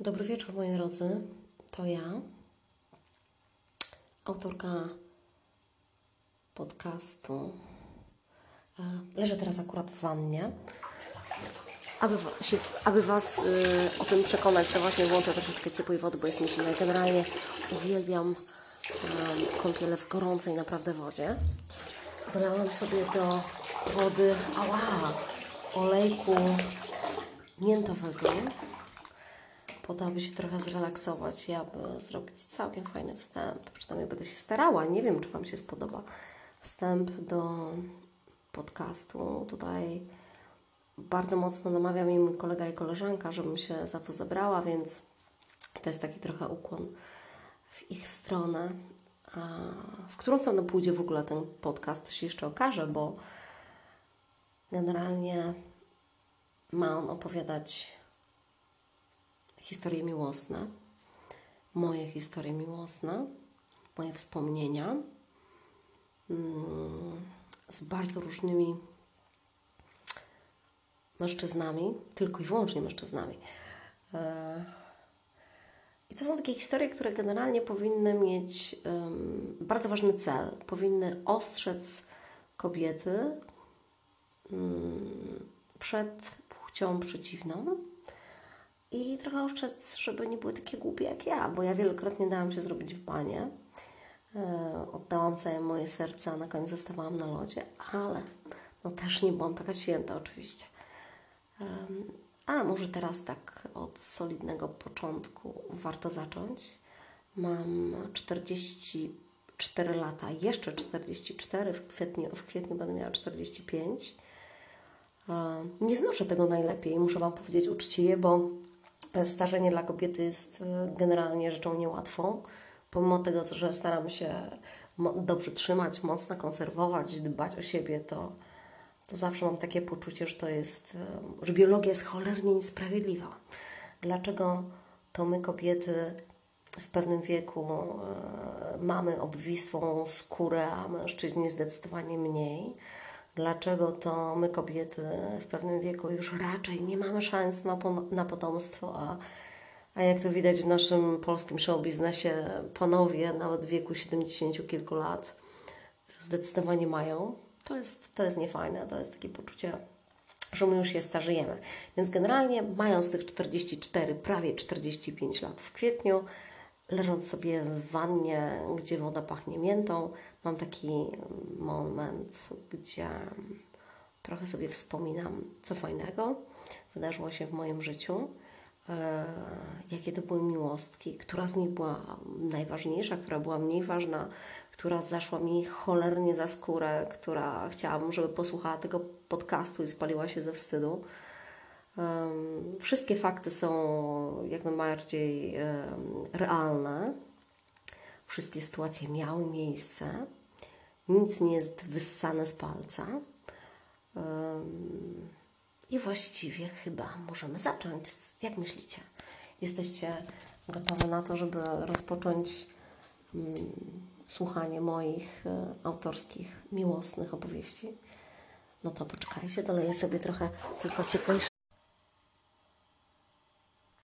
Dobry wieczór, moi drodzy. To ja, autorka podcastu. E, Leżę teraz akurat w wannie. Aby, się, aby Was y, o tym przekonać, to właśnie włączę troszeczkę ciepłej wody, bo jest mi zimno. Generalnie uwielbiam y, kąpiele w gorącej naprawdę wodzie. Dolałam sobie do wody ała, olejku miętowego po to, aby się trochę zrelaksować i aby zrobić całkiem fajny wstęp. Przynajmniej będę się starała. Nie wiem, czy Wam się spodoba wstęp do podcastu. Tutaj bardzo mocno namawia mi mój kolega i koleżanka, żebym się za to zabrała, więc to jest taki trochę ukłon w ich stronę. A w którą stronę pójdzie w ogóle ten podcast, to się jeszcze okaże, bo generalnie ma on opowiadać historie miłosne, moje historie miłosne, moje wspomnienia mm, z bardzo różnymi mężczyznami, tylko i wyłącznie mężczyznami. E, I to są takie historie, które generalnie powinny mieć bardzo ważny cel. Powinny ostrzec kobiety mm, przed płcią przeciwną i trochę oszczędz, żeby nie były takie głupie jak ja, bo ja wielokrotnie dałam się zrobić w banie. E, oddałam całe moje serce, a na koniec zostawałam na lodzie, ale no też nie byłam taka święta oczywiście. Ale może teraz tak od solidnego początku warto zacząć. Mam 44 lata, jeszcze 44, w kwietniu, w kwietniu będę miała 45. E, Nie znoszę tego najlepiej, muszę Wam powiedzieć uczciwie, bo starzenie dla kobiety jest e, generalnie rzeczą niełatwą. Pomimo tego, że staram się dobrze trzymać, mocno konserwować, dbać o siebie, to, to zawsze mam takie poczucie, że to jest, e, że biologia jest cholernie niesprawiedliwa. Dlaczego to my kobiety w pewnym wieku e, mamy obwisłą skórę, a mężczyźni zdecydowanie mniej? Dlaczego to my kobiety w pewnym wieku już raczej nie mamy szans na, na potomstwo, a, a jak to widać w naszym polskim show biznesie, panowie nawet w wieku 70 kilku lat zdecydowanie mają. To jest, to jest niefajne, to jest takie poczucie, że my już się starzejemy. Więc generalnie mając tych 44, prawie 45 lat w kwietniu, leżąc sobie w wannie, gdzie woda pachnie miętą, mam taki moment, gdzie trochę sobie wspominam, co fajnego wydarzyło się w moim życiu, e, jakie to były miłostki, która z nich była najważniejsza, która była mniej ważna, która zaszła mi cholernie za skórę, która chciałabym, żeby posłuchała tego podcastu i spaliła się ze wstydu. Wszystkie fakty są jak najbardziej realne. Wszystkie sytuacje miały miejsce. Nic nie jest wyssane z palca. I właściwie chyba możemy zacząć. Jak myślicie? Jesteście gotowe na to, żeby rozpocząć mm, słuchanie moich e, autorskich, miłosnych opowieści? No to poczekajcie, doleję sobie trochę tylko